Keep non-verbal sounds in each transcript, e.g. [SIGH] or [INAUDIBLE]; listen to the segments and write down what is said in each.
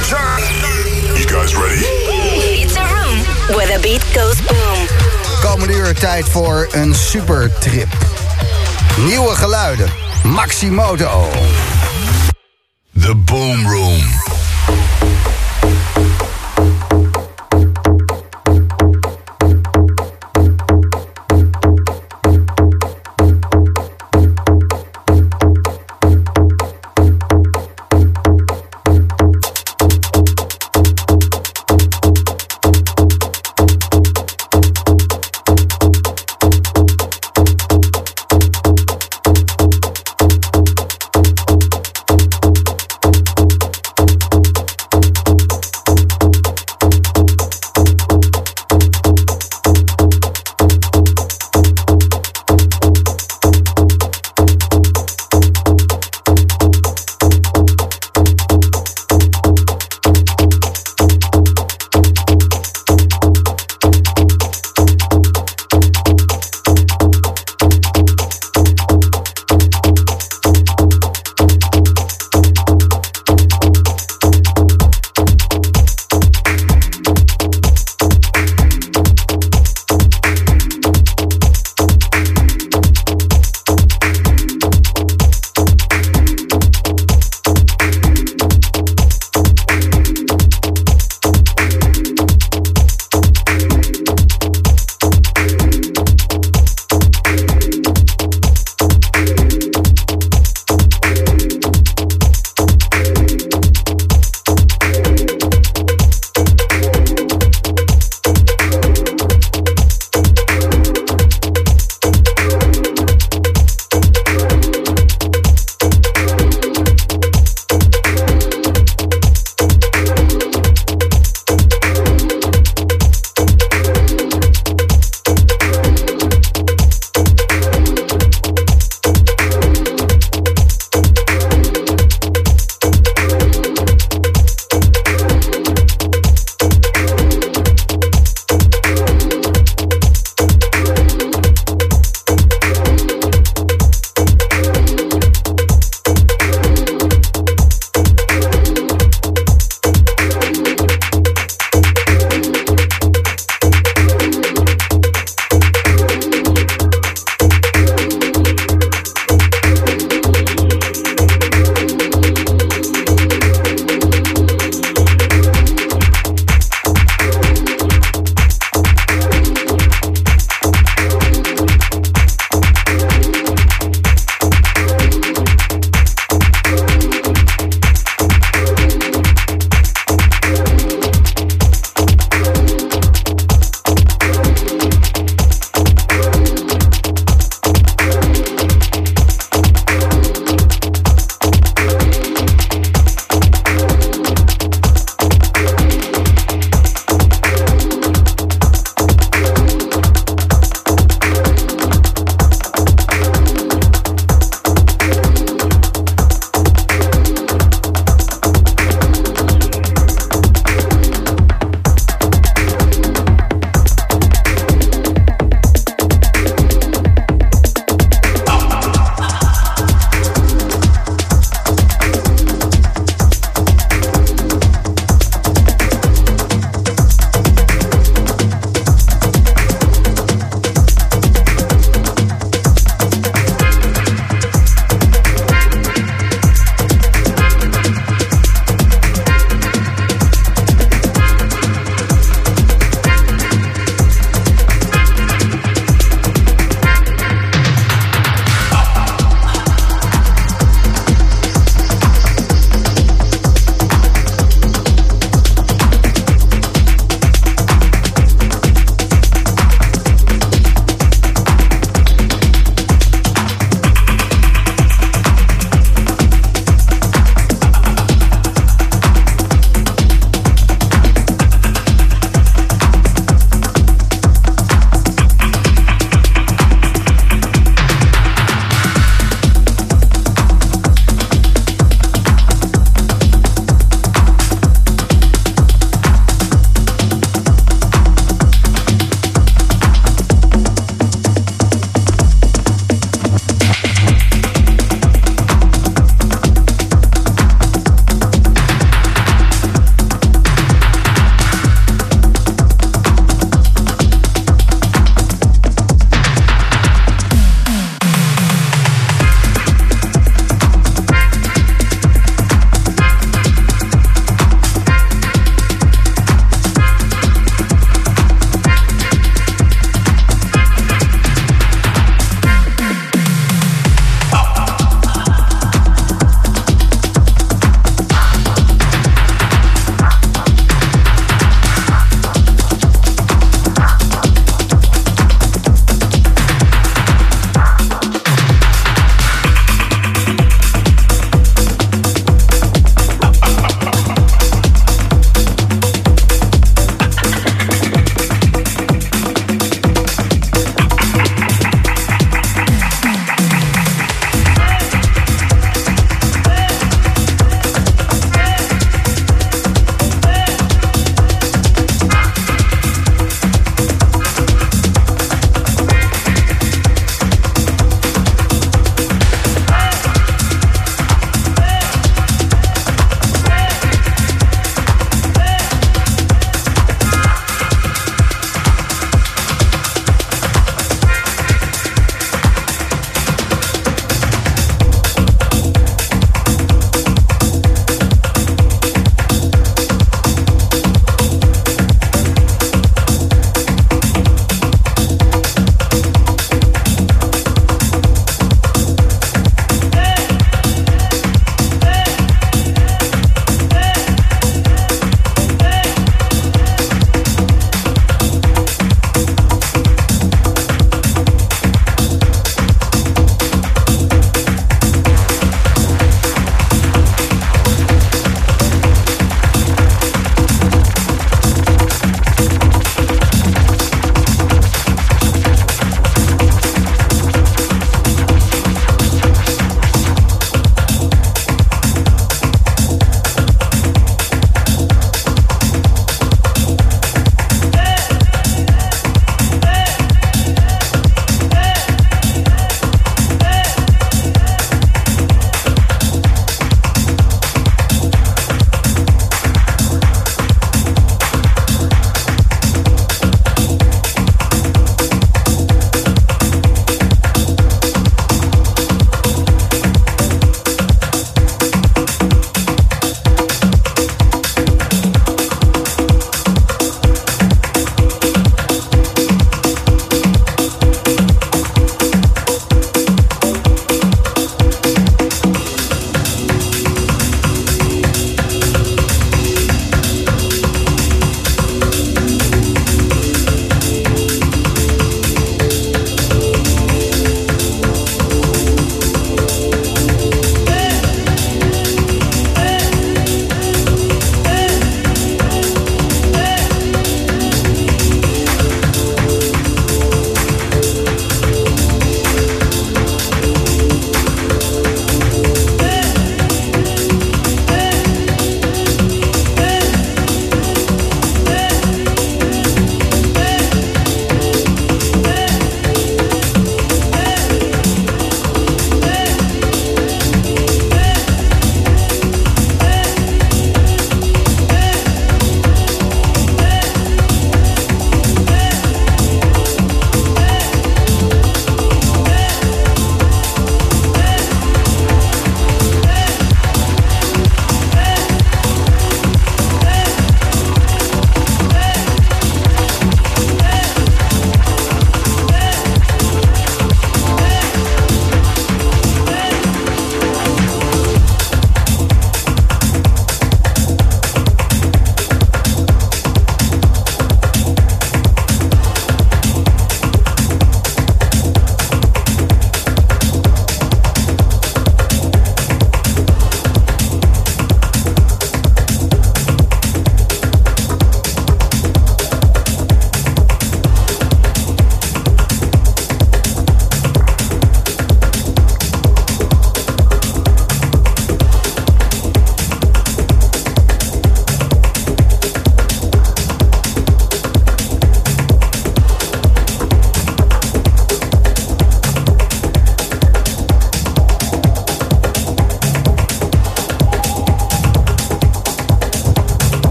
You guys ready? It's a room where the beat goes boom. Komende uur tijd voor een supertrip. Nieuwe geluiden. Maximoto. The Boom Room.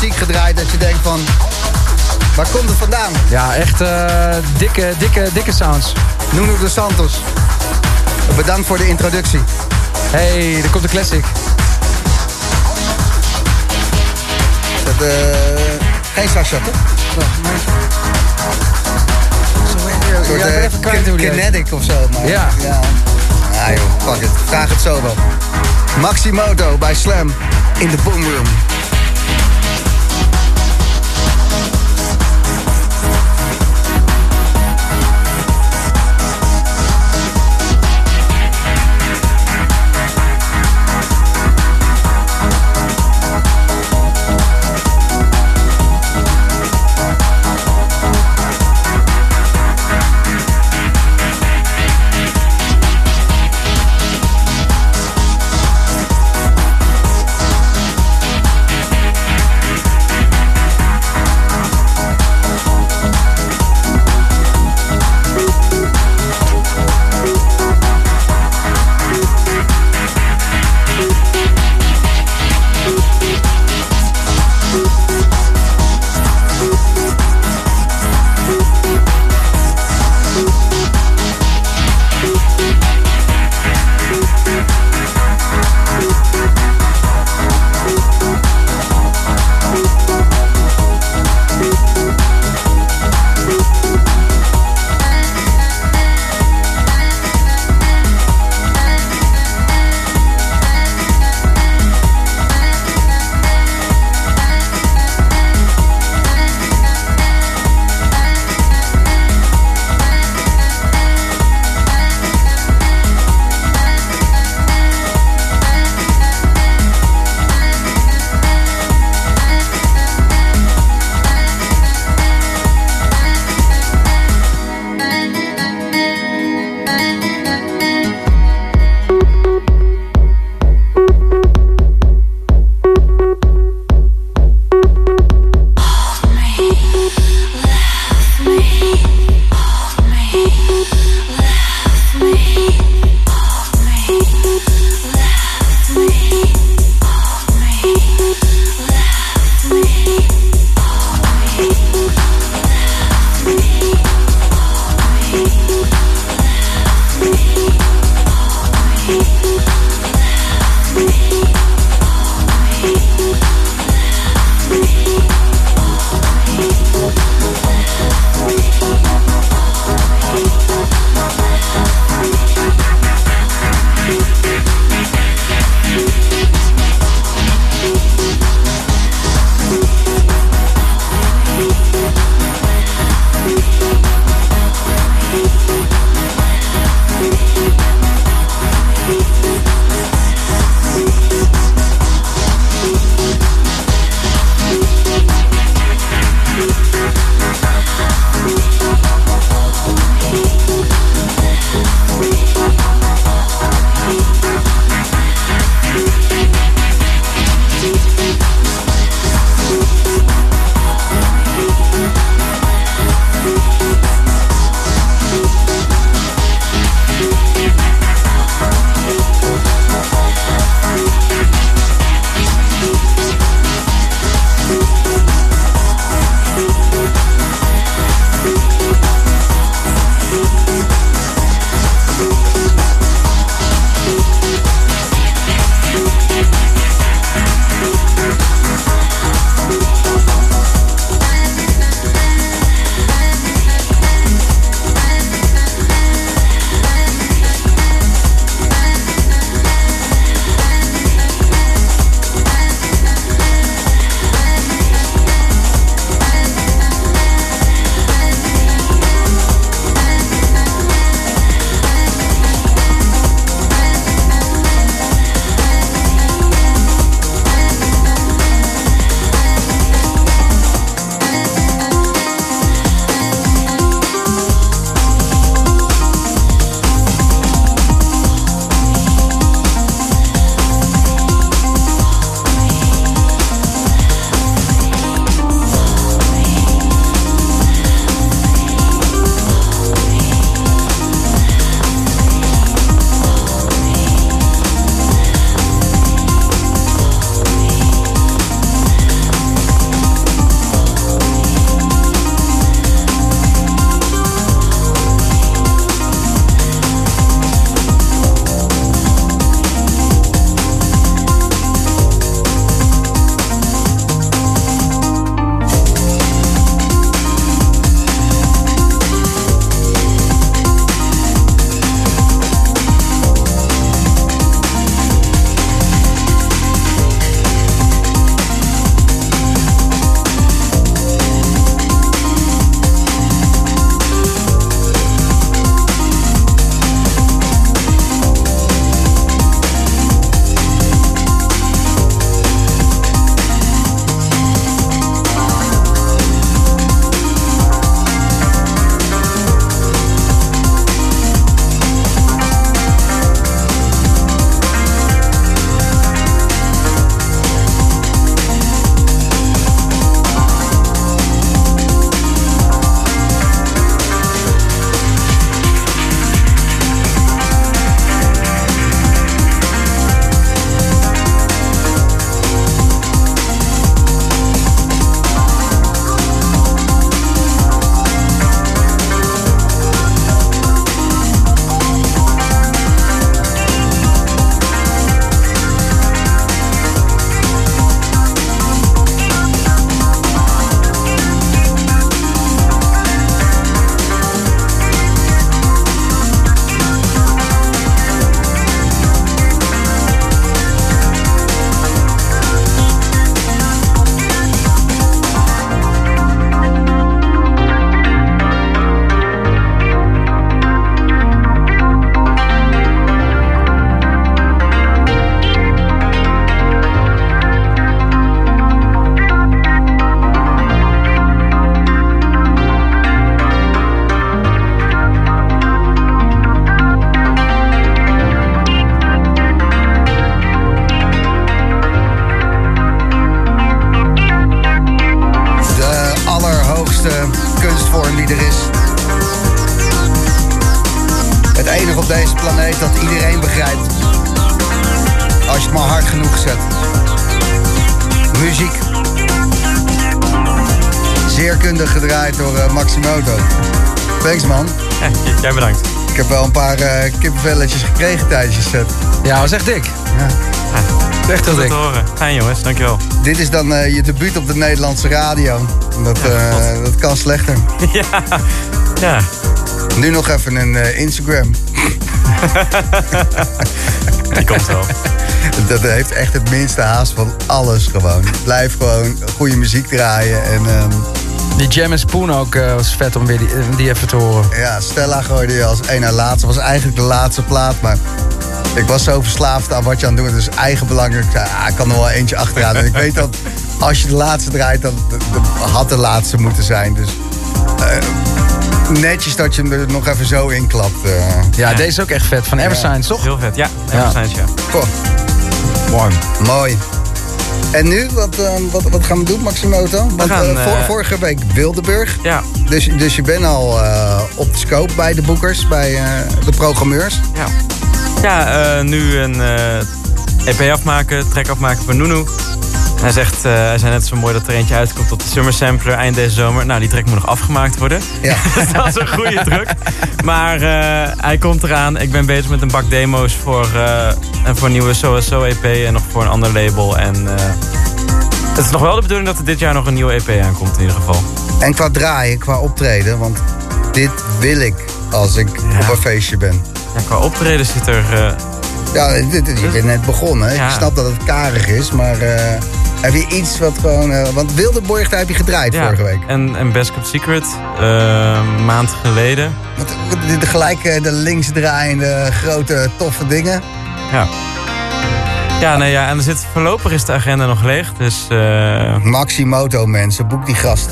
Muziek gedraaid dat je denkt van... Waar komt het vandaan? Ja, echt uh, dikke, dikke, dikke sounds. Nuno de Santos. Bedankt voor de introductie. Hey, er komt een classic. Dat, uh, geen Sasha, toch? Ja, even kwijt Kinetic of zo. Maar, ja. ja. Ah joh, fuck it. Vraag het zo wel. Maximoto bij Slam in de Boomroom. set. Kippenvelletjes gekregen tijdens je set. Ja, was echt dik. Ja. ja. Echt heel dik. te horen. Fijn jongens, dankjewel. Dit is dan uh, je debuut op de Nederlandse radio. Dat, ja, dat kan slechter. [LAUGHS] ja. ja. Nu nog even een Instagram. [LAUGHS] Die komt wel. [LAUGHS] Dat heeft echt het minste haast van alles gewoon. Blijf gewoon goede muziek draaien en... Um... Die Jam en Spoon ook uh, was vet om weer die, die, even te horen. Ja, Stella gooide je als een na laatste. was eigenlijk de laatste plaat, maar ik was zo verslaafd aan wat je aan het doen. Dus eigen belangrijk. Ik zei, ah, ik kan er wel eentje achteraan. en ik weet dat als je de laatste draait, dan had de laatste moeten zijn. Dus uh, netjes dat je hem er nog even zo in klapt. Uh. Ja, deze is ook echt vet. Van Eversigns, ja. toch? Heel vet, ja. Eversigns, ja. ja. Mooi. Mooi. En nu, wat, uh, wat, wat gaan we doen, Maximoto? Want gaan, uh, vor, vorige week Wildeburg. Ja. Dus, dus je bent al uh, op de scope bij de boekers, bij de programmeurs. Ja, ja nu een EP afmaken, track afmaken voor Nunu. Hij zegt, uh, hij zei net zo mooi dat er eentje uitkomt op de Summer Sampler eind deze zomer. Nou, die track moet nog afgemaakt worden. Ja. [LAUGHS] dat is een goede druk. Maar uh, hij komt eraan. Ik ben bezig met een bak demo's voor, uh, en voor een nieuwe SOSO EP en nog voor een ander label. En het is nog wel de bedoeling dat er dit jaar nog een nieuwe EP aankomt in ieder geval. En qua draaien, qua optreden, want dit wil ik als ik ja. op een feestje ben. Ja, qua optreden zit er... ja, dit, je bent net begonnen. Ja. Ik snap dat het karig is, maar... Heb je iets wat gewoon... Uh, want Wildeborg, daar heb je gedraaid ja, vorige week. En, en Best Kept Secret, uh, maand geleden. Wat, de, de, gelijk de linksdraaiende grote toffe dingen. Ja. Ja, nee, ja, en er zit, voorlopig is de agenda nog leeg, dus... Uh... Maximoto, mensen, boek die gast.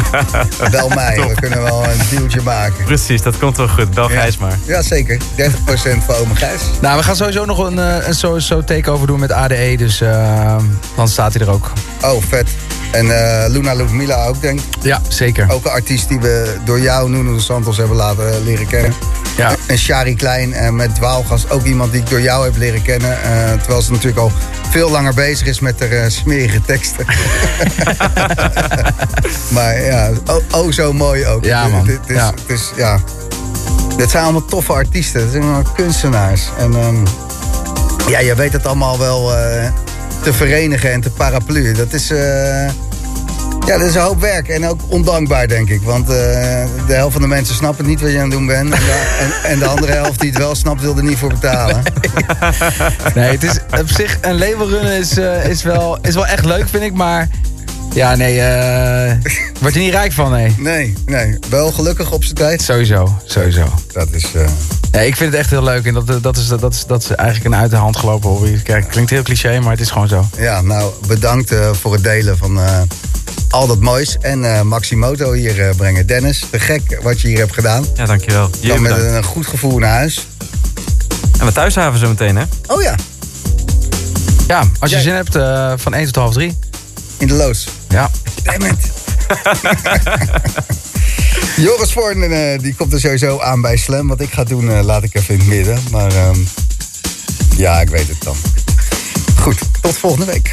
[LAUGHS] Bel mij, we kunnen wel een dealtje maken. Precies, dat komt wel goed. Bel Gijs maar. Ja, zeker. 30% voor ome Gijs. Nou, we gaan sowieso nog een, een sowieso takeover doen met ADE, dus uh, dan staat hij er ook. Oh, vet. En uh, Luna Ludmila ook, denk ik. Ja, zeker. Ook een artiest die we door jou, Nuno Santos, hebben laten leren kennen. Ja. En Shari Klein en met Dwaalgas ook iemand die ik door jou heb leren kennen. Uh, terwijl ze natuurlijk al veel langer bezig is met haar uh, smerige teksten. [LAUGHS] [LAUGHS] maar ja, oh, oh, zo mooi ook. Ja, man. Het, is, ja. Dit zijn allemaal toffe artiesten. Het zijn allemaal kunstenaars. En um, ja, je weet het allemaal wel te verenigen en te paraplu. Dat is... Uh, ja, dat is een hoop werk en ook ondankbaar, denk ik. Want uh, de helft van de mensen snappen niet wat je aan het doen bent. En de, en, en de andere helft die het wel snapt, wil er niet voor betalen. Nee, het is op zich, een label runnen is, uh, is, wel, is wel echt leuk, vind ik. Maar ja, nee, uh, [LAUGHS] word je niet rijk van, nee. Nee, nee. Wel gelukkig op zijn tijd. Sowieso, sowieso. Dat is... Nee, ik vind het echt heel leuk. En dat, dat, is, dat, is, dat is eigenlijk een uit de hand gelopen hobby. Kijk, klinkt heel cliché, maar het is gewoon zo. Ja, nou, bedankt voor het delen van al dat moois. En uh, Maximoto hier uh, brengen. Dennis, te gek wat je hier hebt gedaan. Ja, dankjewel. Dan met een goed gevoel naar huis. En we thuishaven zo meteen, hè? Oh ja. Ja, als je zin hebt, uh, van 1 tot half 3. In de. Ja. Damn it. [LAUGHS] Joris Voorn, die komt er sowieso aan bij Slam. Wat ik ga doen, laat ik even in het midden. Maar um, ja, ik weet het dan. Goed, tot volgende week.